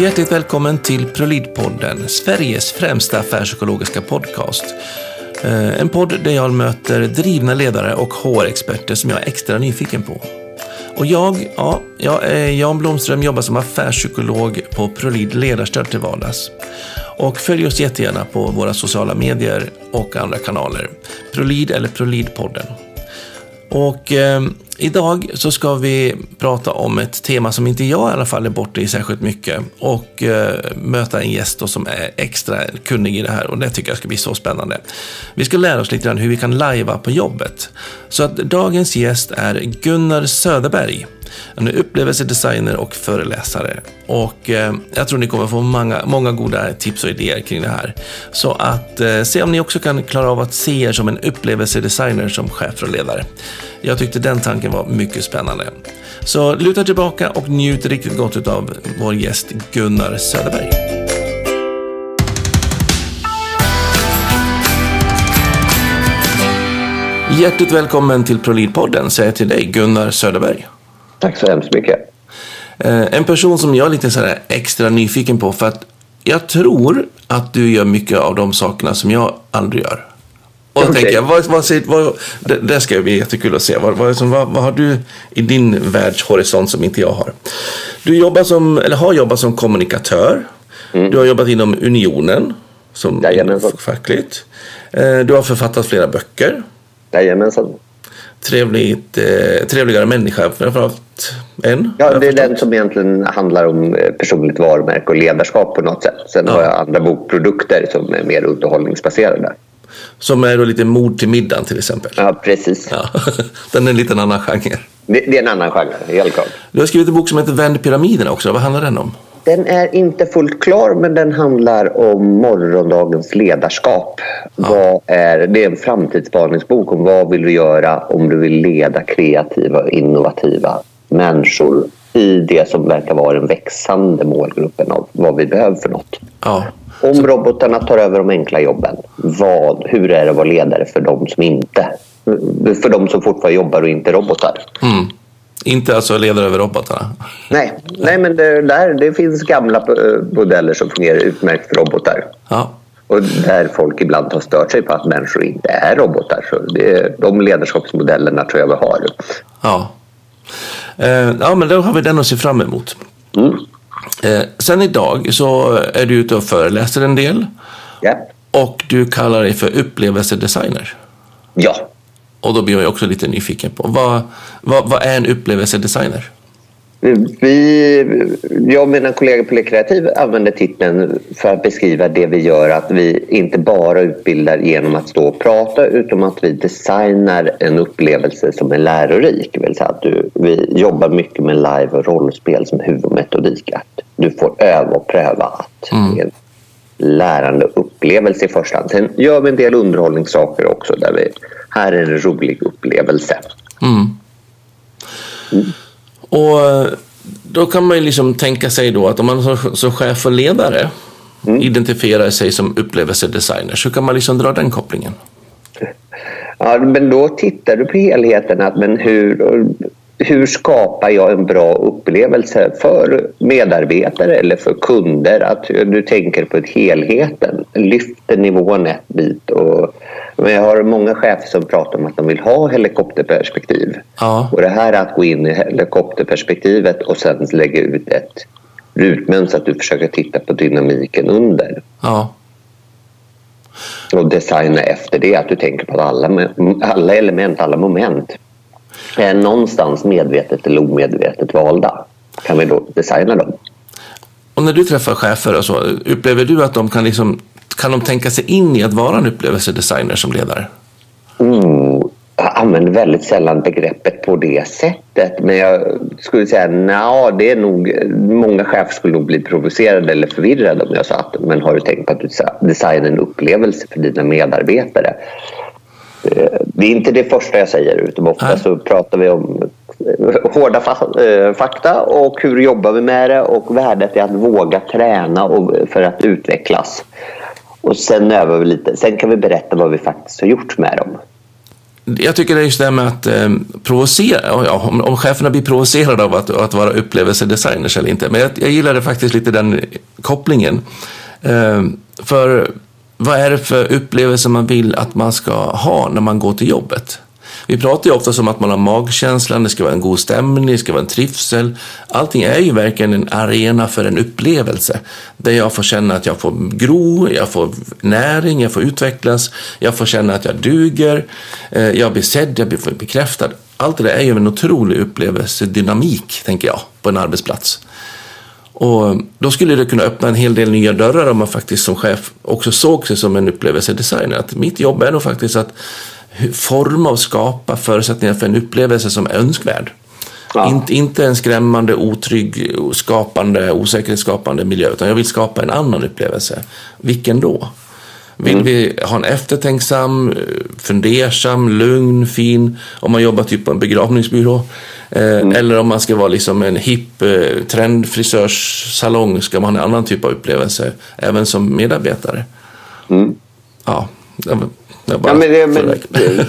Hjärtligt välkommen till Prolidpodden, Sveriges främsta affärspsykologiska podcast. Eh, en podd där jag möter drivna ledare och HR-experter som jag är extra nyfiken på. Och jag, ja, jag är Jan Blomström, jobbar som affärspsykolog på ProLid Ledarstöd till vardags. Och följ oss jättegärna på våra sociala medier och andra kanaler. ProLid eller Prolidpodden. Och eh, idag så ska vi prata om ett tema som inte jag i alla fall är borta i särskilt mycket och eh, möta en gäst då som är extra kunnig i det här och det tycker jag ska bli så spännande. Vi ska lära oss lite grann hur vi kan lajva på jobbet. Så att dagens gäst är Gunnar Söderberg. Han är upplevelsedesigner och föreläsare. Och eh, jag tror ni kommer få många, många goda tips och idéer kring det här. Så att eh, se om ni också kan klara av att se er som en upplevelsedesigner som chef och ledare. Jag tyckte den tanken var mycket spännande. Så luta tillbaka och njut riktigt gott av vår gäst Gunnar Söderberg. Hjärtligt välkommen till ProLid-podden säger jag till dig Gunnar Söderberg. Tack så hemskt mycket. Eh, En person som jag är lite så extra nyfiken på för att jag tror att du gör mycket av de sakerna som jag aldrig gör. Och Okej. tänker jag, vad, vad, vad, det, det ska bli jättekul att se. Vad, vad, vad, vad har du i din världshorisont som inte jag har? Du jobbar som, eller har jobbat som kommunikatör. Du har jobbat inom Unionen som Jajamensan. fackligt. Eh, Du har författat flera böcker. Jajamensan. Trevligt, eh, trevligare människa framförallt en. Ja, det är den som egentligen handlar om eh, personligt varumärke och ledarskap på något sätt. Sen har jag andra bokprodukter som är mer underhållningsbaserade. Som är då lite mord till middagen till exempel. Ja, precis. Ja, den är en liten annan genre. Det, det är en annan genre, helt klart. Du har skrivit en bok som heter Vänd pyramiderna också. Vad handlar den om? Den är inte fullt klar, men den handlar om morgondagens ledarskap. Vad är, det är en framtidsspaningsbok om vad vill du göra om du vill leda kreativa och innovativa människor i det som verkar vara den växande målgruppen av vad vi behöver för något. Ja, Om robotarna tar över de enkla jobben, vad, hur är det att vara ledare för de som inte... För de som fortfarande jobbar och inte är robotar? mm. Inte alltså ledare över robotarna. Nej, nej men det, där, det finns gamla eh, modeller som fungerar utmärkt för robotar. Ja, Och där folk ibland har stört sig på att människor inte är robotar. Så det, de ledarskapsmodellerna tror jag vi har. ja. Eh, ja, men då har vi den att se fram emot. Mm. Eh, sen idag så är du ute och föreläser en del. Ja. Och du kallar dig för upplevelsedesigner. ja, Och då blir jag också lite nyfiken på vad, vad, vad är en upplevelsedesigner? Vi, jag och mina kollegor på Le Kreativ använder titeln för att beskriva det vi gör. Att vi inte bara utbildar genom att stå och prata utan att vi designar en upplevelse som är lärorik. Det vill säga att du, vi jobbar mycket med live och rollspel som huvudmetodik. Att du får öva och pröva att en lärande upplevelse i första hand. Sen gör vi en del underhållningssaker också. där vi, Här är en rolig upplevelse. Och eh, då kan man ju liksom tänka sig då att om man som, som chef och ledare identifierar sig som upplevelsedesigner så kan man liksom dra den kopplingen. Ja, men då tittar du på helheten. Att, men hur, hur skapar jag en bra upplevelse för medarbetare eller för kunder? Att du tänker på ett helheten. Lyfter nivån ett bit. Och, men jag har många chefer som pratar om att de vill ha helikopterperspektiv. Ja. Och det här är att gå in i helikopterperspektivet och sen lägga ut ett rutmönster. Att du försöker titta på dynamiken under Ja, och designa efter det. Att du tänker på alla, alla element, alla moment är någonstans medvetet eller omedvetet valda. Kan vi då designa dem? och när du träffar chefer och så, upplever du att de kan liksom kan de tänka sig in i att vara en upplevelsedesigner som ledare? Mm, jag använder väldigt sällan begreppet på det sättet. Men jag skulle säga nja, det är nog, många chefer skulle nog bli provocerade eller förvirrade om jag sa att men har du tänkt på att du designar en upplevelse för dina medarbetare? Eh, Det är inte det första jag säger utan ofta Nej. så pratar vi om eh, hårda eh, fakta och hur jobbar vi med det och värdet är att våga träna och för att utvecklas. Och sen övar vi lite. Sen kan vi berätta vad vi faktiskt har gjort med dem. jag tycker det är just det här med att eh, provocera, ja, om, om cheferna blir provocerade av att, att vara upplevelsedesigners eller inte. Men jag, jag gillade faktiskt lite den kopplingen. Eh, för vad är det för upplevelse man vill att man ska ha när man går till jobbet? Vi pratar ju ofta om att man har magkänslan, det ska vara en god stämning, det ska vara en trivsel. Allting är ju verkligen en arena för en upplevelse. Där jag får känna att jag får gro, jag får näring, jag får utvecklas, jag får känna att jag duger, eh, jag blir sedd, jag blir bekräftad. Allt det där är ju en otrolig upplevelsedynamik, tänker jag, på en arbetsplats. Och då skulle det kunna öppna en hel del nya dörrar om man faktiskt som chef också såg sig som en upplevelsedesigner. Att mitt jobb är nog faktiskt att forma och skapa förutsättningar för en upplevelse som är önskvärd. Ja. Inte, inte en skrämmande, otrygg, skapande, osäkerhetsskapande miljö, utan jag vill skapa en annan upplevelse. Vilken då? Vill mm. vi ha en eftertänksam, fundersam, lugn, fin, om man jobbar typ på en begravningsbyrå? Eh, mm. Eller om man ska vara liksom en hipp eh, trendfrisörssalong, ska man ha en annan typ av upplevelse, även som medarbetare. Mm. Ja, jag, ja, men, det, men,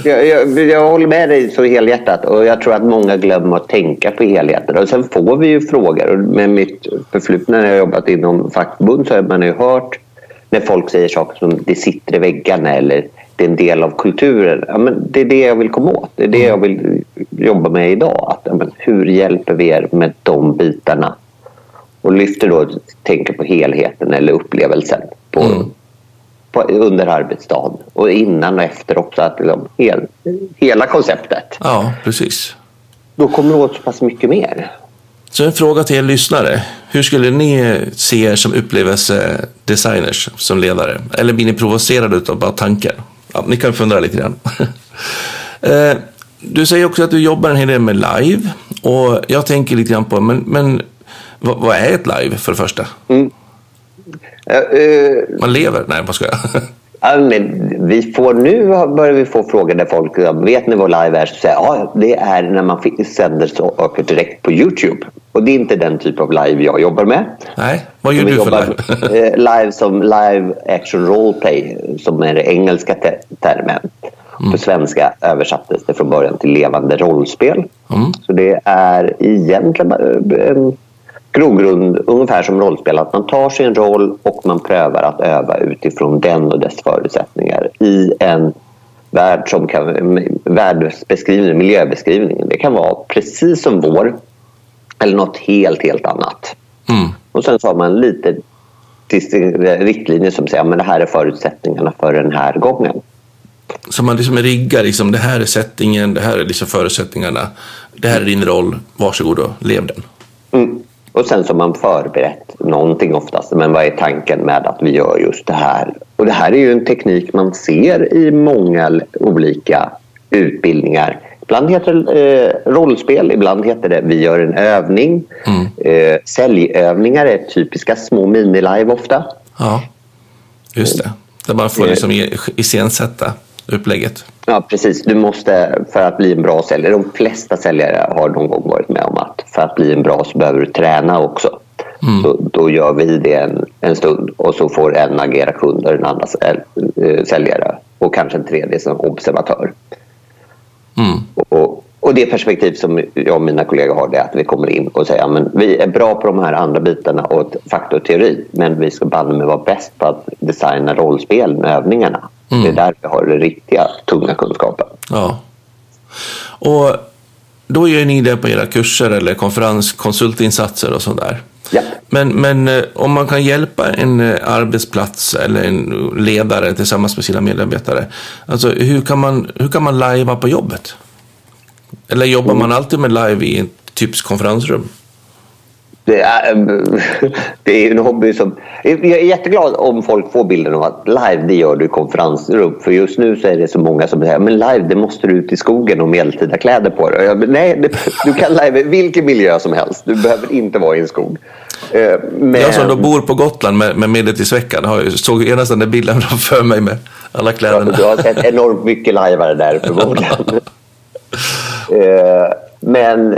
jag, jag, jag, håller med dig så helhjärtat och jag tror att många glömmer att tänka på helheten. Och sen får vi ju frågor. Med mitt förflutna när jag jobbat inom fackförbund så har man ju hört när folk säger saker som det sitter i väggarna eller det är en del av kulturen. Ja, men det är det jag vill komma åt. Det är det jag vill jobba med idag. Att, ja, men hur hjälper vi er med de bitarna? Och lyfter då tänker på helheten eller upplevelsen på, mm på, under arbetsdagen och innan och efter också. Att liksom, hel, hela konceptet. Ja, precis. Då kommer det åt så pass mycket mer. Så en fråga till er lyssnare. Hur skulle ni se er som upplevelsedesigners som ledare? Eller blir ni provocerade av bara tanken? Ja, ni kan fundera lite grann. Eh, du säger också att du jobbar en hel del med live. Och jag tänker lite grann på, men, men vad, vad är ett live för det första? Mm. Uh, Man lever? Nej, vad ska jag? vi får nu börjar vi få frågor där folk vet ni vad live är? Så säger ja, det är när man sänder saker direkt på Youtube. Och det är inte den typ av live jag jobbar med. Nej, vad gör du för live? Eh, live som live action roleplay, som är den engelska termen. Mm. På svenska översattes det från början till levande rollspel. Mm. Så det är egentligen en grogrund ungefär som rollspel. Att man tar sin roll och man prövar att öva utifrån den och dess förutsättningar i en värld som kan, världsbeskrivning, miljöbeskrivning. Det kan vara precis som vår eller något helt, helt annat. Mm. Och sen så har man lite riktlinjer som säger att det här är förutsättningarna för den här gången. Så man liksom riggar, liksom, det här är settingen, det här är liksom förutsättningarna, det här är din roll, varsågod och lev den. Mm. Och sen så har man förberett någonting oftast. Men vad är tanken med att vi gör just det här? Och det här är ju en teknik man ser i många olika utbildningar. Ibland heter det eh, rollspel, ibland heter det vi gör en övning. Mm. Eh, säljövningar är typiska små mini-live ofta. Ja, just det. Där man får liksom iscensätta upplägget. Ja, precis. Du måste, för att bli en bra säljare, de flesta säljare har någon gång varit med om att för att bli en bra så behöver du träna också. Mm. Så då gör vi det en, en stund och så får en agera kund och den andra eh, säljare och kanske en tredje som observatör. Mm. Och, och det perspektiv som jag och mina kollegor har det är att vi kommer in och säger att vi är bra på de här andra bitarna och fakta och teori men vi ska banne med vara bäst på att designa rollspel med övningarna. Mm. Det är där vi har den riktiga tunga kunskapen. Ja. Och då gör ni det på era kurser eller konferens, konsultinsatser och sådär. Ja. Men, men eh, om man kan hjälpa en eh, arbetsplats eller en ledare tillsammans med sina medarbetare. Alltså, hur, kan man, hur kan man lajva på jobbet? Eller jobbar mm. man alltid med live i ett typs konferensrum? Det är, det är en hobby som... Jag är jätteglad om folk får bilden av att live det gör du i konferensrum. För just nu så är det så många som säger men live det måste du ut i skogen och medeltida kläder på dig. Jag, nej, det, du kan live i vilken miljö som helst. Du behöver inte vara i en skog. Eh, men... Jag som då bor på Gotland med, med medeltidsveckan har, såg genast den där bilden framför mig med alla kläderna. Ja, du har sett enormt mycket lajvare där förmodligen. Eh, men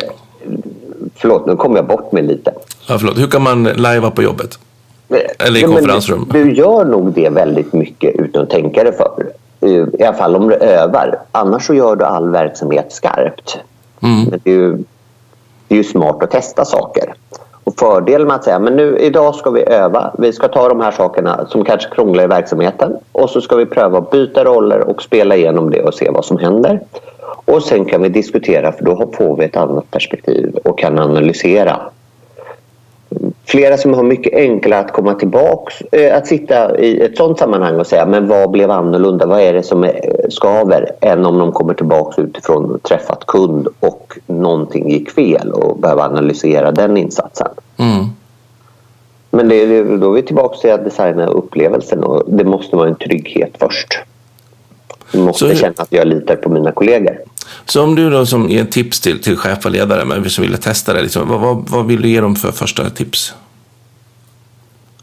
Förlåt, nu kom jag bort mig lite. Ja, förlåt. Hur kan man lajva på jobbet? Eller i ja, konferensrum? Du gör nog det väldigt mycket utan att tänka dig för. I alla fall om du övar. Annars så gör du all verksamhet skarpt. Mm. Men det är, ju, det är ju smart att testa saker. Och fördelen med att säga men nu idag ska vi öva. Vi ska ta de här sakerna som kanske krånglar i verksamheten och så ska vi pröva att byta roller och spela igenom det och se vad som händer. Och sen kan vi diskutera för då får vi ett annat perspektiv och kan analysera flera som har mycket enklare att komma tillbaks, eh, att sitta i ett sånt sammanhang och säga men vad blev annorlunda, vad är det som är- skaver än om de kommer tillbaks utifrån träffat kund och någonting gick fel och behöver analysera den insatsen. Mm. Men det, är- då är vi tillbaka till att designa upplevelsen och det måste vara en trygghet först. Jag måste Så- känna att jag litar på mina kollegor. Så om du då som ger tips till, till chef och ledare men som ville testa det, liksom, vad, vad, vad vill du ge dem för första tips?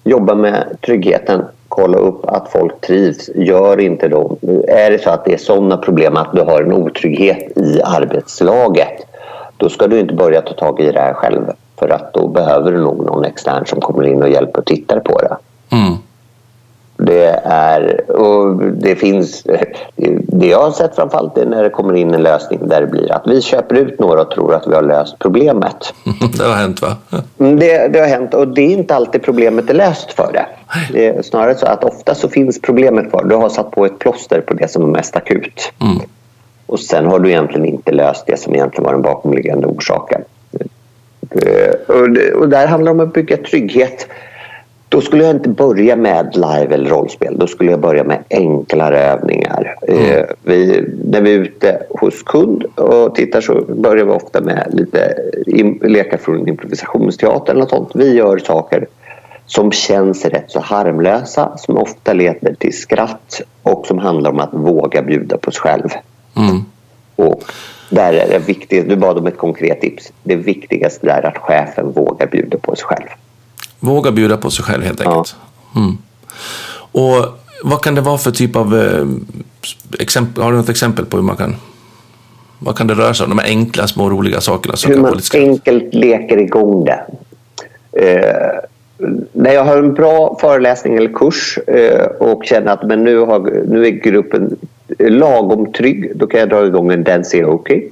jobba med tryggheten, kolla upp att folk trivs. Gör inte då. Är det så att det är sådana problem att du har en otrygghet i arbetslaget då ska du inte börja ta tag i det här själv för att då behöver du nog någon extern som kommer in och hjälper och tittar på det. Mm. Det är, och det finns, det jag har sett framförallt är när det kommer in en lösning där det blir att vi köper ut några och tror att vi har löst problemet. det har hänt va? Mm, Det, det har hänt och det är inte alltid problemet är löst för det. Det är snarare så att ofta så finns problemet kvar. Du har satt på ett plåster på det som är mest akut. Mm. Och sen har du egentligen inte löst det som egentligen var den bakomliggande orsaken. Eh, Och, det- och där handlar det om att bygga trygghet. Då skulle jag inte börja med live eller rollspel. Då skulle jag börja med enklare övningar. Eh, Vi, när vi är ute hos kund och tittar så börjar vi ofta med lite im- lekar från improvisationsteater eller något sånt. Vi gör saker som känns rätt så harmlösa, som ofta leder till skratt och som handlar om att våga bjuda på sig själv. Mm. Och där är det viktigt, du bad om ett konkret tips. Det viktigaste är att chefen vågar bjuda på sig själv. Våga bjuda på sig själv helt Ja. enkelt. Mm. Och vad kan det vara för typ av eh, exempel? Har du något exempel på hur man kan vad kan det röra sig om? De här enkla, små, roliga sakerna Hur man enkelt leker igång det. Eh, när jag har en bra föreläsning eller kurs eh, och känner att men nu, har, nu är gruppen lagom trygg, då kan jag dra igång en Dancing-Oki. Eh,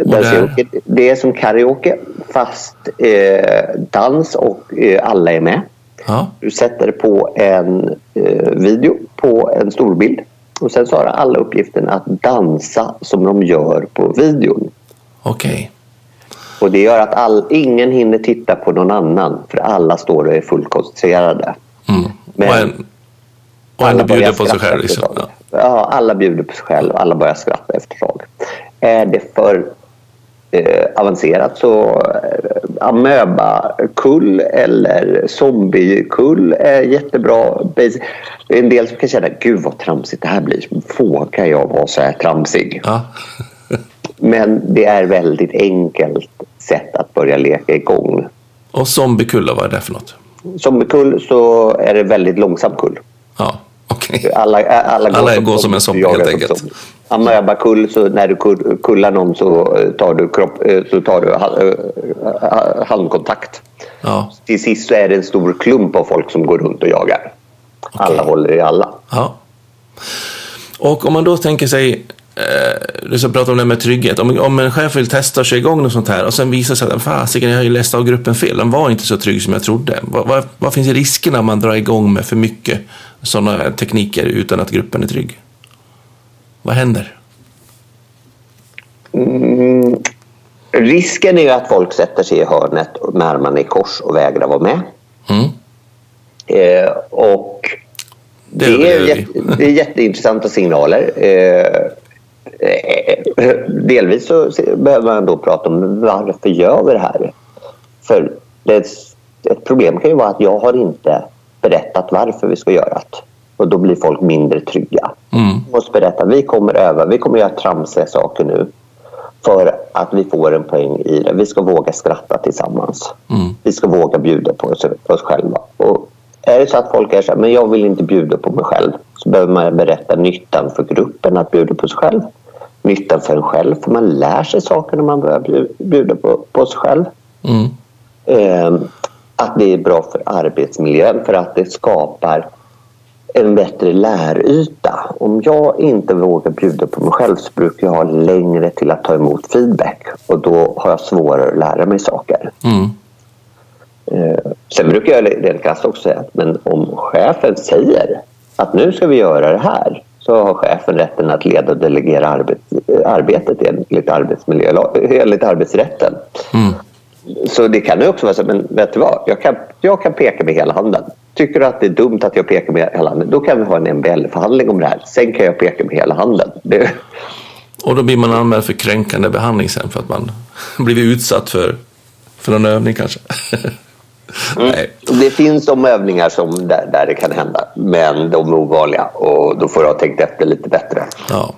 Dancing-Oki, det är som karaoke fast eh, dans och eh, alla är med. Ja. Du sätter på en eh, video på en storbild och sen så har alla uppgiften att dansa som de gör på videon. Okej. Och det gör att all, ingen hinner titta på någon annan för alla står och är fullt koncentrerade. Mm. Men och en, och Alla en bjuder på sig själv. Liksom. Ja. Alla bjuder på sig själv. Alla börjar skratta efter ett tag. Är det för eh, avancerat så eh, amöba-kull eller zombie-kull är jättebra. Basic. Det är en del som kan känna gud vad tramsigt det här blir. Vågar jag vara så här tramsig? Ja. Men det är väldigt enkelt sätt att börja leka igång. Och zombiekulla, vad är det för något? Som med kull så är det väldigt långsam kull. Alla, alla, Alla går som en zombie, jagar helt som enkelt. zombie. Amöba-kull, så när du kull- kullar någon så eh, tar du, kropp, eh, så tar du eh, handkontakt. Ja. Till sist så är det en stor klump av folk som går runt och jagar. Alla håller i alla. ja. Och om man då tänker sig, eh, du ska prata om det med trygghet. Om, om en chef vill testa sig igång och sånt här och sen visar sig att fasiken, jag har ju läst av gruppen fel. Den var inte så trygg som jag trodde. Vad, vad, vad finns riskerna man drar igång med för mycket sådana tekniker utan att gruppen är trygg? Vad händer? Mm, risken är ju att folk sätter sig i hörnet med armarna i kors och vägrar vara med. Mm. Eh, och Det det, är jätte, det är jätteintressanta signaler. Eh, delvis så behöver man då prata om varför gör vi det här? För det, ett problem kan ju vara att jag har inte berättat varför vi ska göra det. Och då blir folk mindre trygga. Mm. Vi måste berätta, vi kommer öva, vi kommer göra tramsiga saker nu för att vi får en poäng i det. Vi ska våga skratta tillsammans. Mm. Vi ska våga bjuda på oss, på oss själva. Och är det så att folk är så här, men jag vill inte bjuda på mig själv så behöver man berätta nyttan för gruppen att bjuda på sig själv. Nyttan för en själv, för man lär sig saker när man börjar bju- bjuda på, på sig själv. Mm. Eh, att det är bra för arbetsmiljön för att det skapar en bättre läryta. Om jag inte vågar bjuda på mig själv så brukar jag ha längre till att ta emot feedback och då har jag svårare att lära mig saker. Mm. Eh, sen brukar jag rent krasst också säga att men om chefen säger att nu ska vi göra det här så har chefen rätten att leda och delegera arbet, arbetet enligt, enligt arbetsrätten. Mm. Så det kan ju också vara så, men vet du vad? Jag kan, jag kan peka med hela handen. Tycker du att det är dumt att jag pekar med hela handen, då kan vi ha en MBL-förhandling om det här. Sen kan jag peka med hela handen. Det... Och då blir man anmäld för kränkande behandling sen för att man blivit utsatt för, för någon övning kanske. Mm. Det finns de övningar som där, där det kan hända, men de är ovanliga och då får jag ha tänkt efter lite bättre. Ja.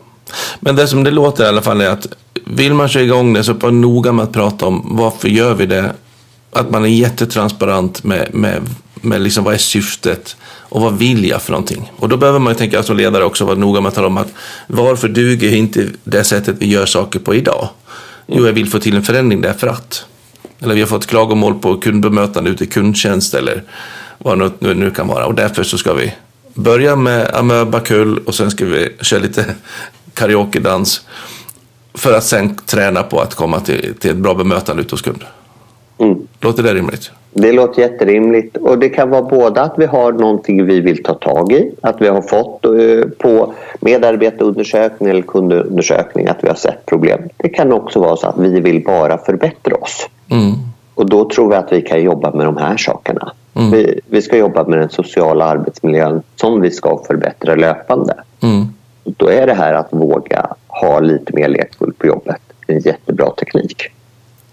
Men det som det låter i alla fall är att vill man köra igång det så var noga med att prata om varför gör vi det? Att man är jättetransparent med, med, med liksom vad är syftet och vad vill jag för någonting? Och då behöver man ju tänka som ledare också vara noga med att tala om att varför duger inte det sättet vi gör saker på idag? Jo, jag vill få till en förändring därför att. Eller vi har fått klagomål på kundbemötande ute i kundtjänst eller vad det nu kan vara. Och därför så ska vi börja med amöba kull och sen ska vi köra lite karaoke-dans. För att sen träna på att komma till, till ett bra bemötande ute hos kund. Mm. Låter det rimligt? Det låter jätterimligt. Och det kan vara både att vi har någonting vi vill ta tag i, att vi har fått eh, på medarbetarundersökning eller kundundersökning att vi har sett problem. Det kan också vara så att vi vill bara förbättra oss. Mm. Och då tror vi att vi kan jobba med de här sakerna. Mm. Vi, vi, ska jobba med den sociala arbetsmiljön som vi ska förbättra löpande. Mm. Då är det här att våga ha lite mer lekfull på jobbet en jättebra teknik.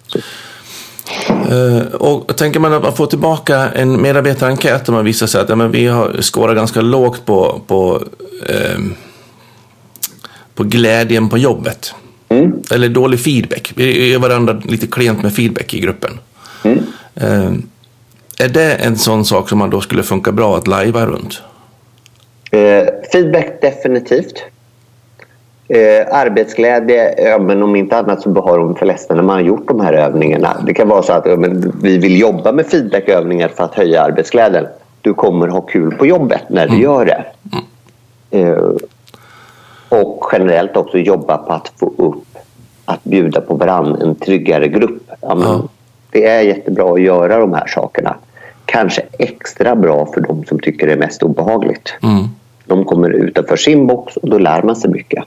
Så. Uh, och tänker man att man får tillbaka en medarbetarenkät och man visar sig att ja, men vi har skårat ganska lågt på, på, uh, på glädjen på jobbet. Mm. Eller dålig feedback. Vi är varandra lite klent med feedback i gruppen. Mm. Uh, är det en sån sak som man då skulle funka bra att lajva runt? feedback definitivt. Eh, arbetsglädje, ja, men om inte annat så har de flesta när man har gjort de här övningarna. Det kan vara så att ja, vi vill jobba med feedbackövningar för att höja arbetsglädjen. Du kommer ha kul på jobbet när du mm. gör det. Eh, och generellt också jobba på att få upp, att bjuda på varann, en tryggare grupp. Ja, mm. Det är jättebra att göra de här sakerna. Kanske extra bra för de som tycker det är mest obehagligt. Mm. De kommer utanför sin box och då lär man sig mycket.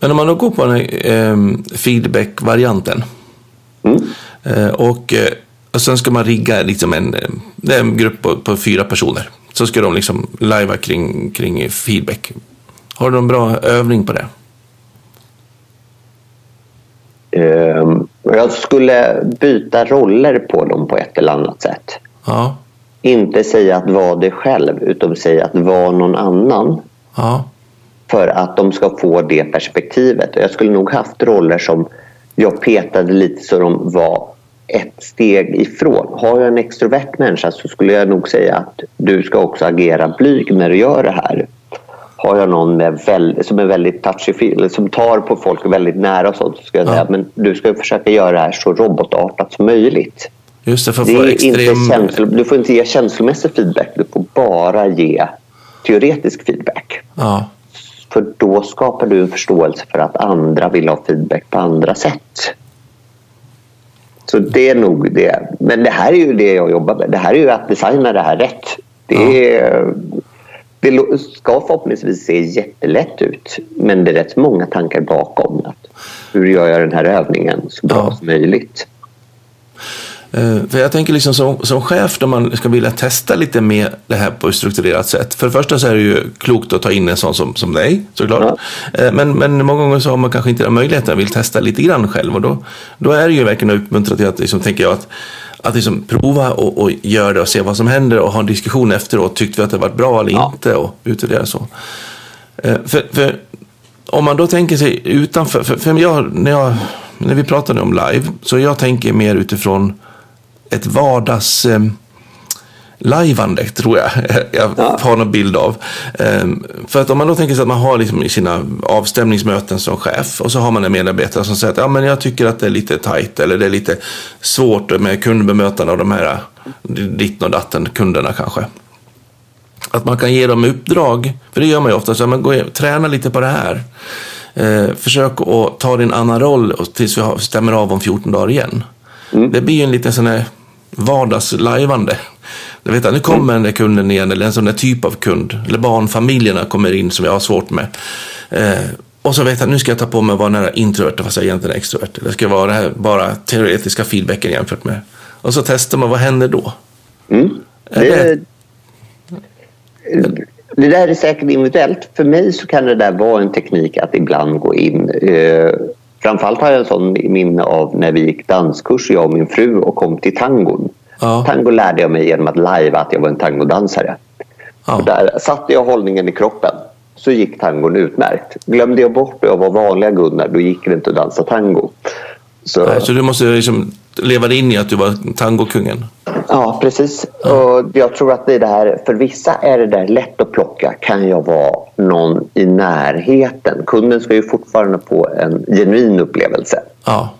Men om man då går på den eh, feedback-varianten mm. eh, och, eh, och sen ska man rigga liksom en, eh, en grupp på, på, fyra personer. Så ska de liksom lajva kring, kring feedback. Har du någon bra övning på det? Um, jag skulle byta roller på dem på ett eller annat sätt. Ja. Inte säga att vara dig själv, utan säga att vara någon annan. Ja för att de ska få det perspektivet. Jag skulle nog haft roller som jag petade lite så de var ett steg ifrån. Har jag en extrovert människa så skulle jag nog säga att du ska också agera blyg när du gör det här. Har jag någon med väl, som är väldigt touchy som tar på folk väldigt nära och sånt så ska jag säga men du ska försöka göra det här så robotartat som möjligt. Just det, för att det få extrem... känslo, du får inte ge känslomässig feedback, du får bara ge teoretisk feedback. Ja. För då skapar du en förståelse för att andra vill ha feedback på andra sätt. Så det är nog det. Men det här är ju det jag jobbar med. Det här är ju att designa det här rätt. Det, är, det ska förhoppningsvis se jättelätt ut men det är rätt många tankar bakom. Att hur gör jag den här övningen så bra ja. som möjligt? Eh, för jag tänker liksom som, som chef då man ska vilja testa lite mer det här på ett strukturerat sätt. För det första så är det ju klokt att ta in en sån som, som dig såklart. Ja. Eh, men, men många gånger så har man kanske inte den möjligheten att vill testa lite grann själv. Och då, då är det ju verkligen att uppmuntra till att, liksom, tänker jag, att, att liksom prova och, och göra det och se vad som händer och ha en diskussion efteråt. Tyckte vi att det varit bra eller ja. inte och utvärdera så. Eh, för, för om man då tänker sig utanför, för, för jag, när, jag, när vi pratade om live, så jag tänker mer utifrån ett vardags eh, lajvande, tror jag jag ja. har någon bild av. Um, för att om man då tänker sig att man har liksom i sina avstämningsmöten som chef och så har man en medarbetare som säger att ja, men jag tycker att det är lite tajt eller det är lite svårt med kundbemötande av de här ditten och datten kunderna kanske. Att man kan ge dem uppdrag, för det gör man ju ofta, så man går, träna lite på det här. Eh, försök att ta din annan roll tills vi stämmer av om 14 dagar igen. Mm. Det blir ju en liten sån här vardagslajvande. Du vet, nu kommer den där kunden igen, eller en sån där typ av kund. Eller barnfamiljerna kommer in som jag har svårt med. Eh, och så vet jag, nu ska jag ta på mig att vara nära introvert fast jag egentligen är extrovert. Det ska vara det här bara teoretiska feedbacken jämfört med. Och så testar man, vad händer då? Mm. Det, det där är säkert individuellt. För mig så kan det där vara en teknik att ibland gå in. Eh, framförallt har jag en sån minne av när vi gick danskurs, jag och min fru, och kom till tangon. Ja. Tango lärde jag mig genom att live att jag var en tangodansare. Ja. där satte jag hållningen i kroppen så gick tangon utmärkt. Glömde jag bort att jag var vanliga Gunnar, då gick det inte att dansa tango. Så, Nej, så du måste liksom leva in i att du var tangokungen? Ja, precis. Ja. Och jag tror att det, det här, för vissa är det där lätt att plocka. Kan jag vara någon i närheten? Kunden ska ju fortfarande få en genuin upplevelse. Ja.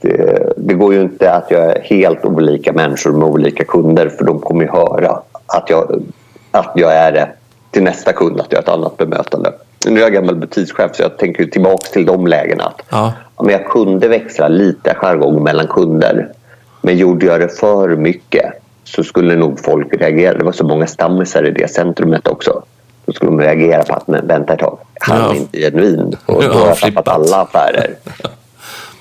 Det, det, går ju inte att jag är helt olika människor med olika kunder för de kommer ju höra att jag, att jag är det till nästa kund, att jag har ett annat bemötande. Nu är jag gammal butikschef så jag tänker tillbaka till de lägena. Att, ja. Om jag kunde växla lite jargong mellan kunder men gjorde jag det för mycket så skulle nog folk reagera. Det var så många stammisar i det centrumet också. Då skulle de reagera på att men, vänta ett tag, han är inte genuin. Och då har jag tappat alla affärer.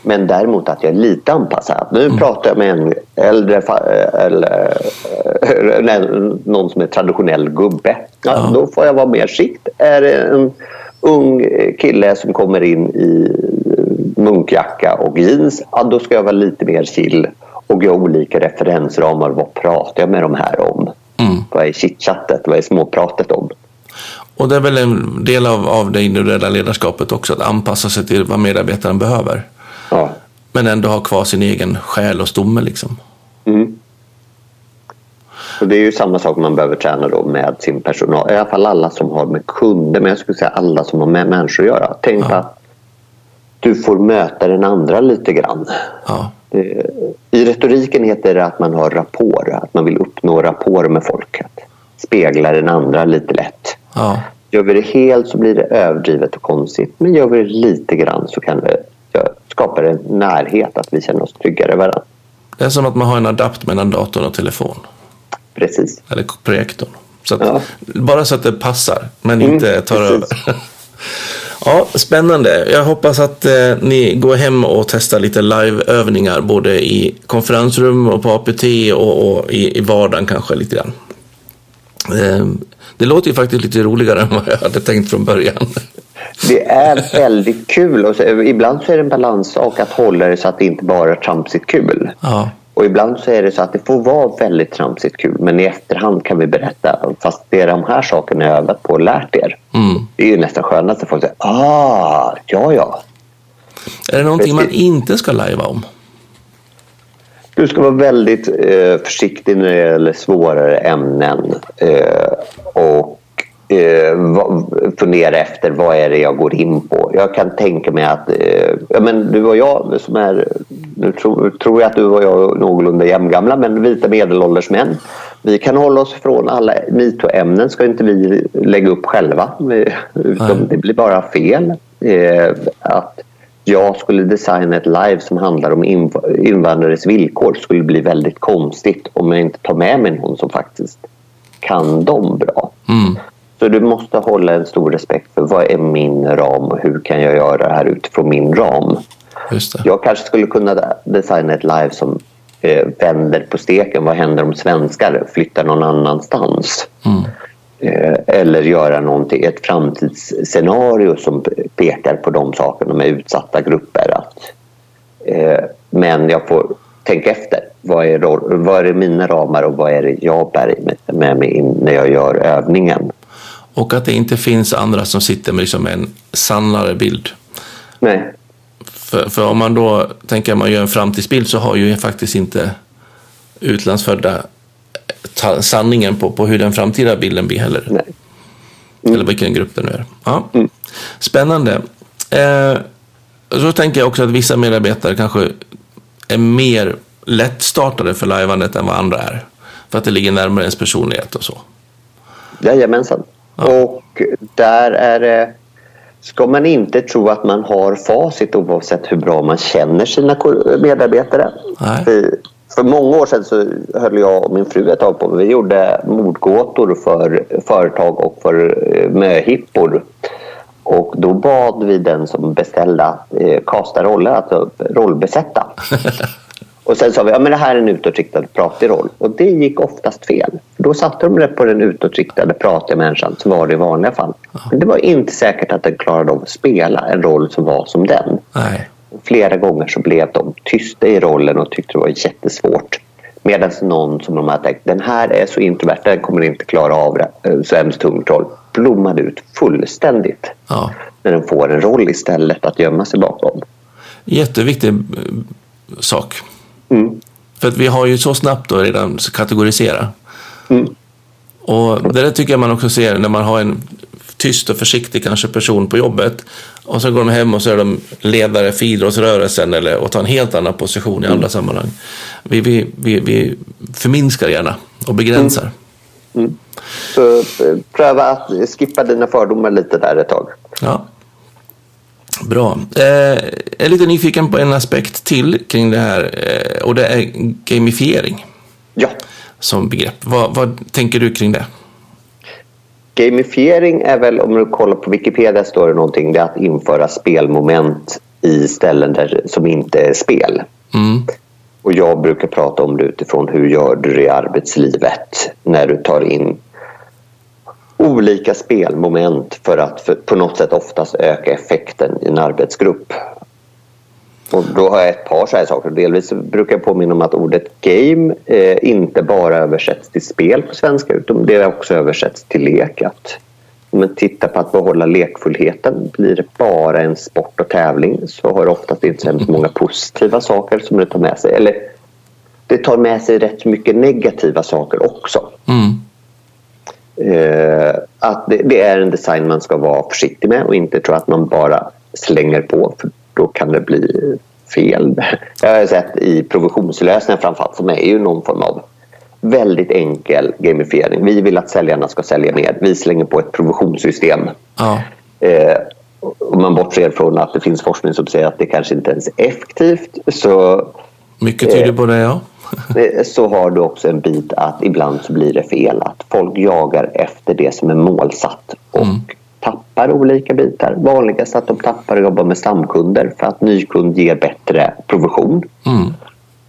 Men däremot att jag är lite anpassad. Nu mm. pratar jag med en äldre eller nej, någon som är traditionell gubbe. Ja, ja. Då får jag vara mer sikt. Är det en ung kille som kommer in i munkjacka och jeans, ja, då ska jag vara lite mer chill och har olika referensramar. Vad pratar jag med de här om? Mm. Vad är chitchattet? Vad är småpratet om? Och det är väl en del av, av det individuella ledarskapet också, att anpassa sig till vad medarbetaren behöver. Ja. Men ändå ha kvar sin egen själ och stomme liksom. Mm. Och det är ju samma sak man behöver träna då med sin personal. I alla fall alla som har med kunder, men jag skulle säga alla som har med människor att göra. Tänk ja. att du får möta den andra lite grann. Ja. I retoriken heter det att man har rapport, att man vill uppnå rapport med folket. Spegla den andra lite lätt. Ja. Gör vi det helt så blir det överdrivet och konstigt. Men gör vi det lite grann så kan det skapa en närhet, att vi känner oss tryggare varandra. Det är som att man har en adapt mellan datorn och telefon. Precis. Eller projektorn. Så att, ja. Bara så att det passar, men mm, inte tar precis. över. Ja, spännande. Jag hoppas att eh, ni går hem och testar lite liveövningar både i konferensrum och på APT och, och i, i vardagen kanske lite grann. Eh, det låter ju faktiskt lite roligare än vad jag hade tänkt från början. Det är väldigt kul och så, ibland så är det en balanssak att hålla det så att det inte bara är tramsigt kul. Ja. Och ibland så är det så att det får vara väldigt tramsigt kul men i efterhand kan vi berätta fast det är de här sakerna jag övat på och lärt er. Mm. Det är ju nästan skönast att folk säger ah, ja ja. Är det någonting Precis. man inte ska lajva om? Du ska vara väldigt eh, försiktig när det gäller svårare ämnen. Eh, och fundera efter vad är det jag går in på. Jag kan tänka mig att eh, ja, men du och jag som är, nu tror, tror jag att du och jag är någorlunda jämngamla, men vita medelålders män. Vi kan hålla oss från alla metoo-ämnen ska inte vi lägga upp själva. Utan det blir bara fel. Eh, att jag skulle designa ett live som handlar om invandrares villkor skulle bli väldigt konstigt om jag inte tar med mig någon som faktiskt kan dem bra. Mm. Så du måste hålla en stor respekt för vad är min ram och hur kan jag göra det här utifrån min ram. Jag kanske skulle kunna designa ett live som eh, vänder på steken. Vad händer om svenskar flyttar någon annanstans? Mm. Eh, eller göra någonting, ett framtidsscenario som pekar på de sakerna med utsatta grupper. Att, eh, men jag får tänka efter. Vad är, vad är mina ramar och vad är det jag bär med mig in när jag gör övningen? Och att det inte finns andra som sitter med liksom en sannare bild. Nej. För, för om man då tänker att man gör en framtidsbild så har ju faktiskt inte utlandsfödda sanningen på, på hur den framtida bilden blir heller. Nej. Mm. Eller vilken grupp det nu är. Ja. Mm. Spännande. Eh, så tänker jag också att vissa medarbetare kanske är mer lättstartade för lajvandet än vad andra är. För att det ligger närmare ens personlighet och så. Jajamensan. Ja. Och där är det... Ska man inte tro att man har facit oavsett hur bra man känner sina medarbetare. Nej. För många år sedan så höll jag och min fru ett tag på. Vi gjorde mordgåtor för företag och för eh, möhippor. Och då bad vi den som beställde eh, kasta roller, alltså rollbesätta. och sen sa vi att ja, det här är en utåtriktad pratig roll. Och det gick oftast fel. Då satte de det på den utåtriktade pratiga människan som var det i vanliga fall. Men det var inte säkert att den klarade av att spela en roll som var som den. Nej. Flera gånger så blev de tysta i rollen och tyckte det var jättesvårt. Medan någon som de hade tänkt, den här är så introvert, den kommer inte klara av det, eh, så hemskt tungt roll, blommade ut fullständigt. Ja. När den får en roll istället att gömma sig bakom. Jätteviktig eh, sak. Mm. För att vi har ju så snabbt då redan kategorisera. Mm. Och det där tycker jag man också ser när man har en tyst och försiktig kanske person på jobbet och så går de hem och så är de ledare för idrottsrörelsen eller, och tar en helt annan position i mm. andra sammanhang. Vi, vi, vi, vi förminskar gärna och begränsar. Mm. Mm. Så eh, pröva att skippa dina fördomar lite där ett tag. Ja. Bra. Eh, jag är lite nyfiken på en aspekt till kring det här eh, och det är gamifiering. Ja. Som begrepp. Vad, vad tänker du kring det? Gamifiering är väl, om du kollar på Wikipedia står det någonting, det är att införa spelmoment i ställen där, som inte är spel. Mm. Och jag brukar prata om det utifrån hur gör du det i arbetslivet när du tar in olika spelmoment för att för, på något sätt oftast öka effekten i en arbetsgrupp. Och då har jag ett par så här saker. Delvis brukar jag påminna om att ordet game eh, inte bara översätts till spel på svenska utan det också översätts till lek. Att om man tittar på att behålla lekfullheten, blir det bara en sport och tävling så har det oftast inte så många positiva saker som det tar med sig. Eller det tar med sig rätt mycket negativa saker också. Mm. Eh, att det, det, är en design man ska vara försiktig med och inte tro att man bara slänger på för då kan det bli fel. Jag har sett i provisionslösningar framförallt som är ju någon form av väldigt enkel gamifiering. Vi vill att säljarna ska sälja mer. Vi slänger på ett provisionssystem. Ja. Eh, om man bortser från att det finns forskning som säger att det kanske inte ens är effektivt så... Mycket tyder på det, ja. Eh, så har du också en bit att ibland så blir det fel. Att folk jagar efter det som är målsatt och mm tappar olika bitar. Vanligast att de tappar och jobbar med stamkunder för att nykund ger bättre provision. Mm.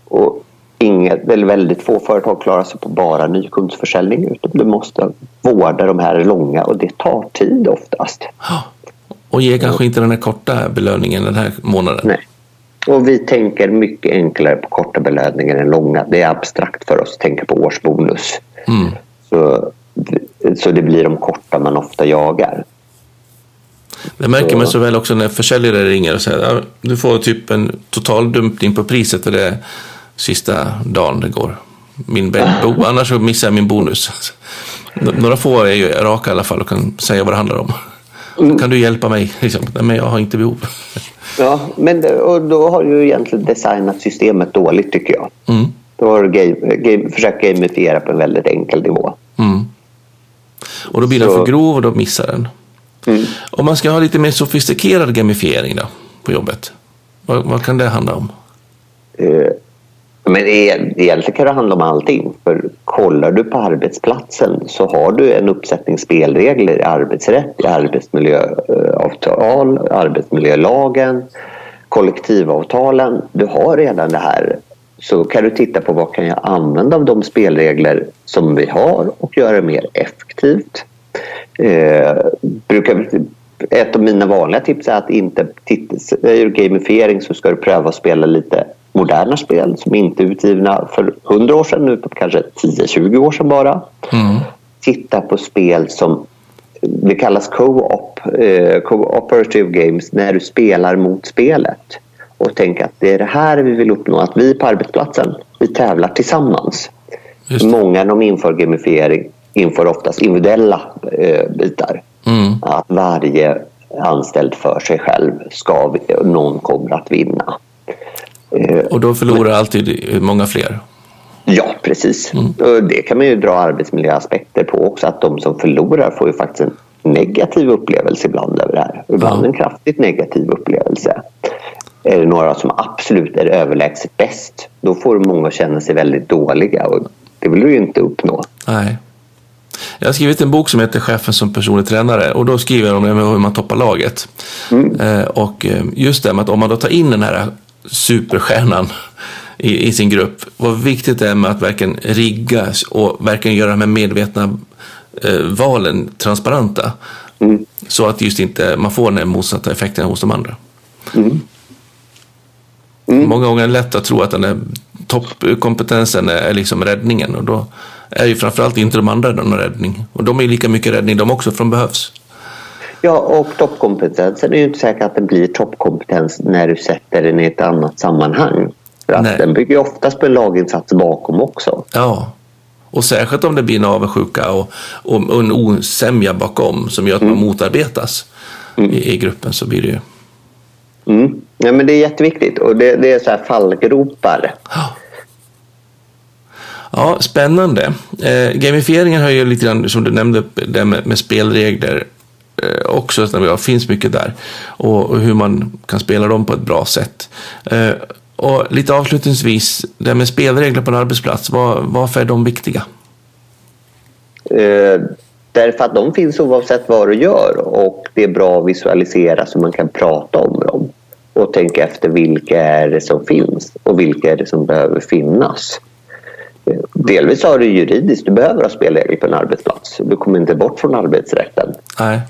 Och inget, eller väldigt få företag klarar sig på bara nykundsförsäljning utan du måste vårda de här långa och det tar tid oftast. Och ger kanske inte den här korta belöningen den här månaden? Nej. Och vi tänker mycket enklare på korta belöningar än långa. Det är abstrakt för oss att tänka på årsbonus. Mm. Så, så det blir de korta man ofta jagar. Det märker man så väl också när försäljare ringer och säger att du får typ en total dumpning på priset för det sista dagen det går. Min bo, annars så missar jag min bonus. Några få är ju raka i alla fall och kan säga vad det handlar om. Mm. Kan du hjälpa mig? Liksom. Men jag har inte behov. Ja, men och då har du egentligen designat systemet dåligt tycker jag. Mm. Då har du game, game, försökt gamifiera på en väldigt enkel nivå. Mm. Och då blir den för grov och då missar den. Mm. Om man ska ha lite mer sofistikerad gamifiering då, på jobbet, vad, vad kan det handla om? Uh, men egentligen kan det handla om allting. För kollar du på arbetsplatsen så har du en uppsättning spelregler i arbetsrätt, i arbetsmiljöavtal, arbetsmiljölagen, kollektivavtalen. Du har redan det här. Så kan du titta på vad kan jag använda av de spelregler som vi har och göra det mer effektivt. Eh, brukar, ett av mina vanliga tips är att inte titta, ur gamifiering så ska du pröva att spela lite moderna spel som inte är utgivna för 100 år sedan utan kanske 10-20 år sedan bara. Mm. Titta på spel som det kallas co-op, eh, cooperative games, när du spelar mot spelet. Och tänk att det är det här vi vill uppnå, att vi på arbetsplatsen, vi tävlar tillsammans. Många när de inför gamifiering inför oftast individuella eh, bitar. Mm. Att varje anställd för sig själv ska, någon kommer att vinna. Eh, och då förlorar alltid många fler? Ja, precis. Mm. Det kan man ju dra arbetsmiljöaspekter på också. Att de som förlorar får ju faktiskt en negativ upplevelse ibland över det här. Ibland en kraftigt negativ upplevelse. Är det några som absolut är överlägset bäst, då får många känna sig väldigt dåliga. Och det vill du ju inte uppnå. Nej. Jag har skrivit en bok som heter Chefen som personlig tränare och då skriver jag om hur man toppar laget. Mm. Eh, och eh, just det med att om man då tar in den här superstjärnan i, i sin grupp, vad viktigt det är med att verkligen rigga och verkligen göra de här medvetna eh, valen transparenta. Mm. Så att just inte man får den här motsatta effekten hos de andra. Mm. Mm. Många gånger är det lätt att tro att den där toppkompetensen är liksom räddningen och då är ju framförallt inte de andra någon räddning. Och de är lika mycket räddning de också, för de behövs. Ja, och toppkompetensen är ju inte säkert att den blir toppkompetens när du sätter den i ett annat sammanhang. För att den bygger oftast på en laginsats bakom också. Ja, och särskilt om det blir en avundsjuka och, och, en osämja bakom som gör att mm. man motarbetas mm. i, i, gruppen så blir det ju... Mm. Ja, men det är jätteviktigt och det, det är så här fallgropar. Ja. Ja, spännande. Eh, gamifieringen har ju lite grann, som du nämnde, det med, med spelregler eh, också. Det finns mycket där. Och, och, hur man kan spela dem på ett bra sätt. Eh, och lite avslutningsvis, det med spelregler på en arbetsplats. Var, varför är de viktiga? Eh, därför att de finns oavsett vad du gör och det är bra att visualisera så man kan prata om dem och tänka efter vilka är det som finns och vilka är det som behöver finnas. Delvis har du juridiskt, du behöver ha spelregler på en arbetsplats. Du kommer inte bort från arbetsrätten. Nej.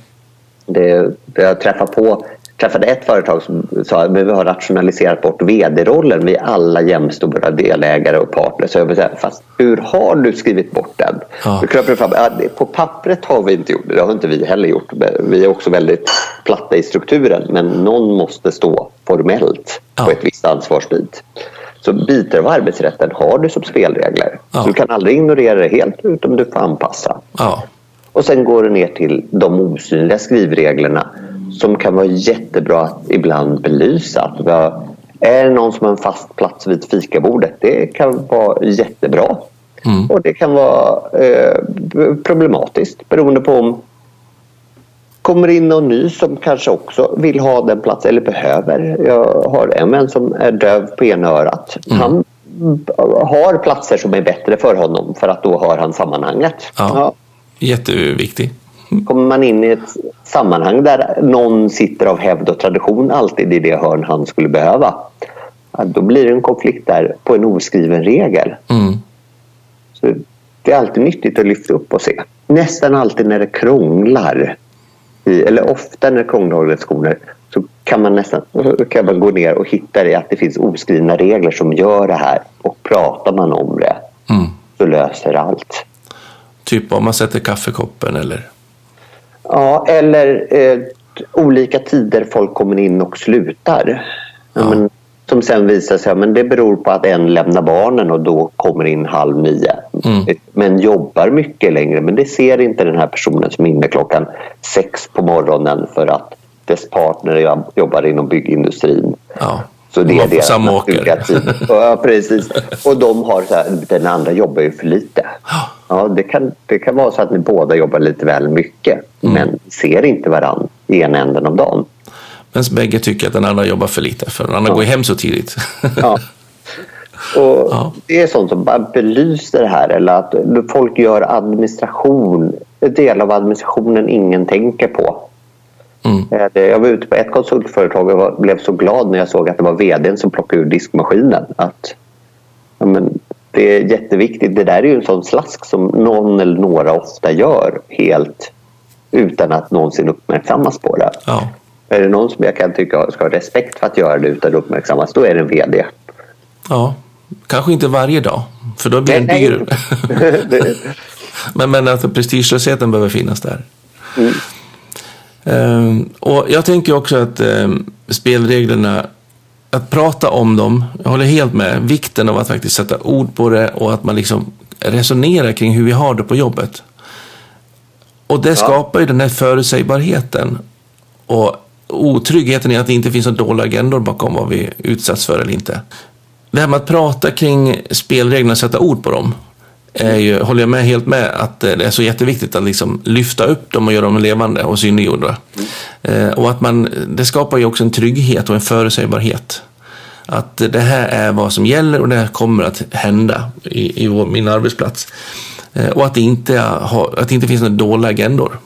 Det, jag träffade på träffade ett företag som sa att vi har rationaliserat bort vd-rollen. Vi är alla jämstora delägare och partners. Så jag vill säga, fast hur har du skrivit bort den? Ja. Fram, på pappret har vi inte gjort det. Det har inte vi heller gjort. Vi är också väldigt platta i strukturen. Men någon måste stå formellt ja. på ett visst ansvarsbit. Så bitar av arbetsrätten har du som spelregler. Ja. Så du kan aldrig ignorera det helt utan du får anpassa. Ja. Och sen går du ner till de osynliga skrivreglerna som kan vara jättebra att ibland belysa. Att är det någon som har en fast plats vid fikabordet? Det kan vara jättebra. Mm. Och det kan vara eh, problematiskt beroende på om kommer in någon ny som kanske också vill ha den platsen eller behöver. Jag har en vän som är döv på ena örat. Mm. Han har platser som är bättre för honom för att då har han sammanhanget. Ja. ja. Jätteviktig. Kommer man in i ett sammanhang där någon sitter av hävd och tradition alltid i det hörn han skulle behöva. Då blir det en konflikt där på en oskriven regel. Mm. Så det är alltid nyttigt att lyfta upp och se. Nästan alltid när det krånglar i, eller ofta när det krånglar organisationer så kan man nästan kan man gå ner och hitta det att det finns oskrivna regler som gör det här och pratar man om det mm. så löser allt. Typ om man sätter kaffekoppen eller? Ja, eller eh, olika tider folk kommer in och slutar. Ja. Men, som sen visar sig men det beror på att en lämnar barnen och då kommer in halv nio. Mm. Men jobbar mycket längre. Men det ser inte den här personen som är inne klockan sex på morgonen för att dess partner jobbar inom byggindustrin. Ja. Så det är deras naturliga tid. Ja, precis. Och de har så här, den andra jobbar ju för lite. Ja, det, kan, det kan vara så att ni båda jobbar lite väl mycket mm. men ser inte varandra i ena änden av dagen. Men bägge tycker att den andra jobbar för lite för den andra ja. går hem så tidigt. ja. Och ja. Det är sånt som bara belyser det här. Eller att folk gör administration, en del av administrationen ingen tänker på. Mm. Eh, jag var ute på ett konsultföretag och blev så glad när jag såg att det var vdn som plockade ur diskmaskinen. Att, ja, men, det är jätteviktigt. Det där är ju en sån slask som någon eller några ofta gör helt utan att någonsin uppmärksammas på det. Ja. Är det någon som jag kan tycka ska ha respekt för att göra det utan att uppmärksammas, då är det en VD. Ja, kanske inte varje dag, för då blir den dyr. men, men att prestigelösheten behöver finnas där. Mm. Um, och jag tänker också att um, spelreglerna, att prata om dem, jag håller helt med, vikten av att faktiskt sätta ord på det och att man liksom resonerar kring hur vi har det på jobbet. Och det ja. skapar ju den här förutsägbarheten. Och otryggheten i att det inte finns några dolda agendor bakom vad vi utsatts för eller inte. det här med att prata kring spelreglerna och sätta ord på dem ju, håller jag med helt med att det är så jätteviktigt att liksom lyfta upp dem och göra dem levande och synliggjorda. Mm. och att man, det skapar ju också en trygghet och en förutsägbarhet. Att det här är vad som gäller och det här kommer att hända i, i vår, min arbetsplats. Eh, och att det inte, ha, att det inte finns några dolda agendor.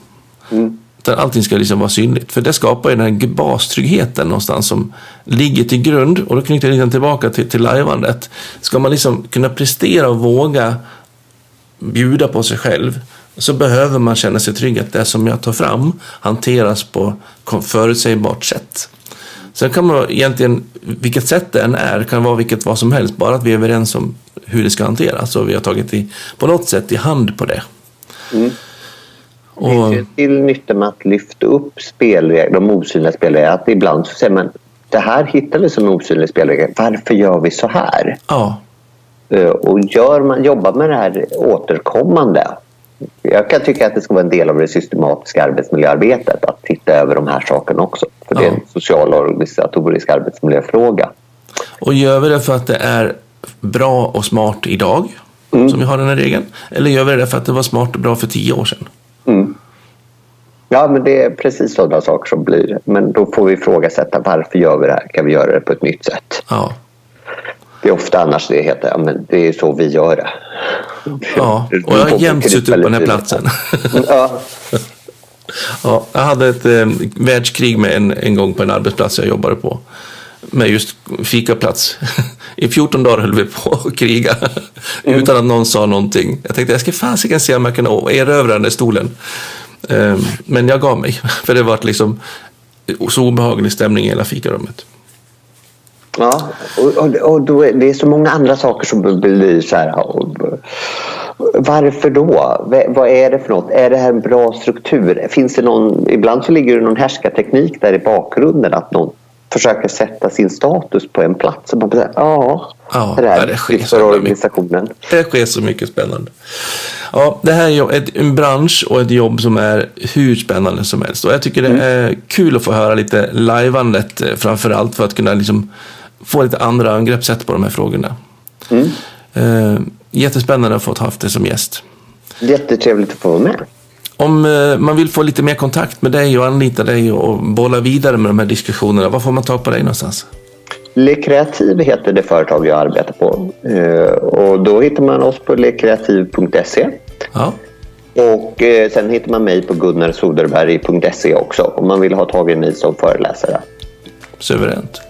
Mm. Utan allting ska liksom vara synligt. För det skapar ju den här bastryggheten någonstans som ligger till grund. Och då knyter jag lite tillbaka till, till lajvandet. Ska man liksom kunna prestera och våga bjuda på sig själv så behöver man känna sig trygg att det som jag tar fram hanteras på förutsägbart sätt. Sen kan man egentligen, vilket sätt det än är, kan vara vilket vad som helst, bara att vi är överens om hur det ska hanteras och vi har tagit i, på något sätt i hand på det. Mm. Och... Det finns till nytta med att lyfta upp spelregler, de osynliga spelreglerna. Att ibland så säger man det här hittar vi som osynliga spelregler. Varför gör vi så här? Ja. Eh, och gör man, jobbar med det här återkommande jag kan tycka att det ska vara en del av det systematiska arbetsmiljöarbetet att titta över de här sakerna också. För det är en social och organisatorisk arbetsmiljöfråga. Och gör vi det för att det är bra och smart idag, mm. som vi har den här regeln? Eller gör vi det för att det var smart och bra för tio år sedan? Mm. Ja, men det är precis sådana saker som blir. Men då får vi ifrågasätta varför gör vi det här? Kan vi göra det på ett nytt sätt? Ja. Det är ofta annars det heter, ja, men det är så vi gör det. Ja, och jag har jämt suttit på den här platsen. Ja. ja, jag hade ett eh, världskrig med en, en gång på en arbetsplats jag jobbade på. Med just fikaplats. I 14 dagar höll vi på att kriga. Mm. Utan att någon sa någonting. Jag tänkte jag ska fasiken se om jag kan erövra den där stolen. Eh, men jag gav mig. För det var liksom så obehaglig stämning i hela fikarummet. Ja, och, och, och då är, det är så många andra saker som blir så här. Varför då? Vad är det för något? Är det här en bra struktur? Finns det någon, ibland så ligger det någon härskarteknik där i bakgrunden att någon försöker sätta sin status på en plats. Och man säger, ja, ja, det, här det sker för organisationen. Mycket, det sker så mycket spännande. Ja, det här är ett, en bransch och ett jobb som är hur spännande som helst. Och jag tycker det mm. är kul att få höra lite lajvandet eh, framför allt för att kunna liksom få lite andra angreppssätt på de här frågorna. Mm. Uh, jättespännande att få ha haft dig som gäst. Jättetrevligt att få vara med. Om uh, man vill få lite mer kontakt med dig och anlita dig och bolla vidare med de här diskussionerna, var får man tag på dig någonstans? Lekreativ heter det företag jag arbetar på. Uh, och då hittar man oss på lekreativ.se. Ja. Och sen hittar man mig på gunnarsoderberg.se också om man vill ha tag i mig som föreläsare. Suveränt.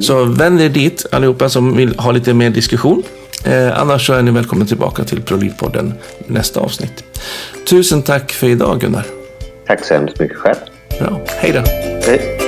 Så vänd er dit allihopa som vill ha lite mer diskussion. Eh, annars så är ni välkomna tillbaka till ProLid-podden nästa avsnitt. Tusen tack för idag Gunnar. Tack så hemskt mycket själv. Bra. Hej då. Hej.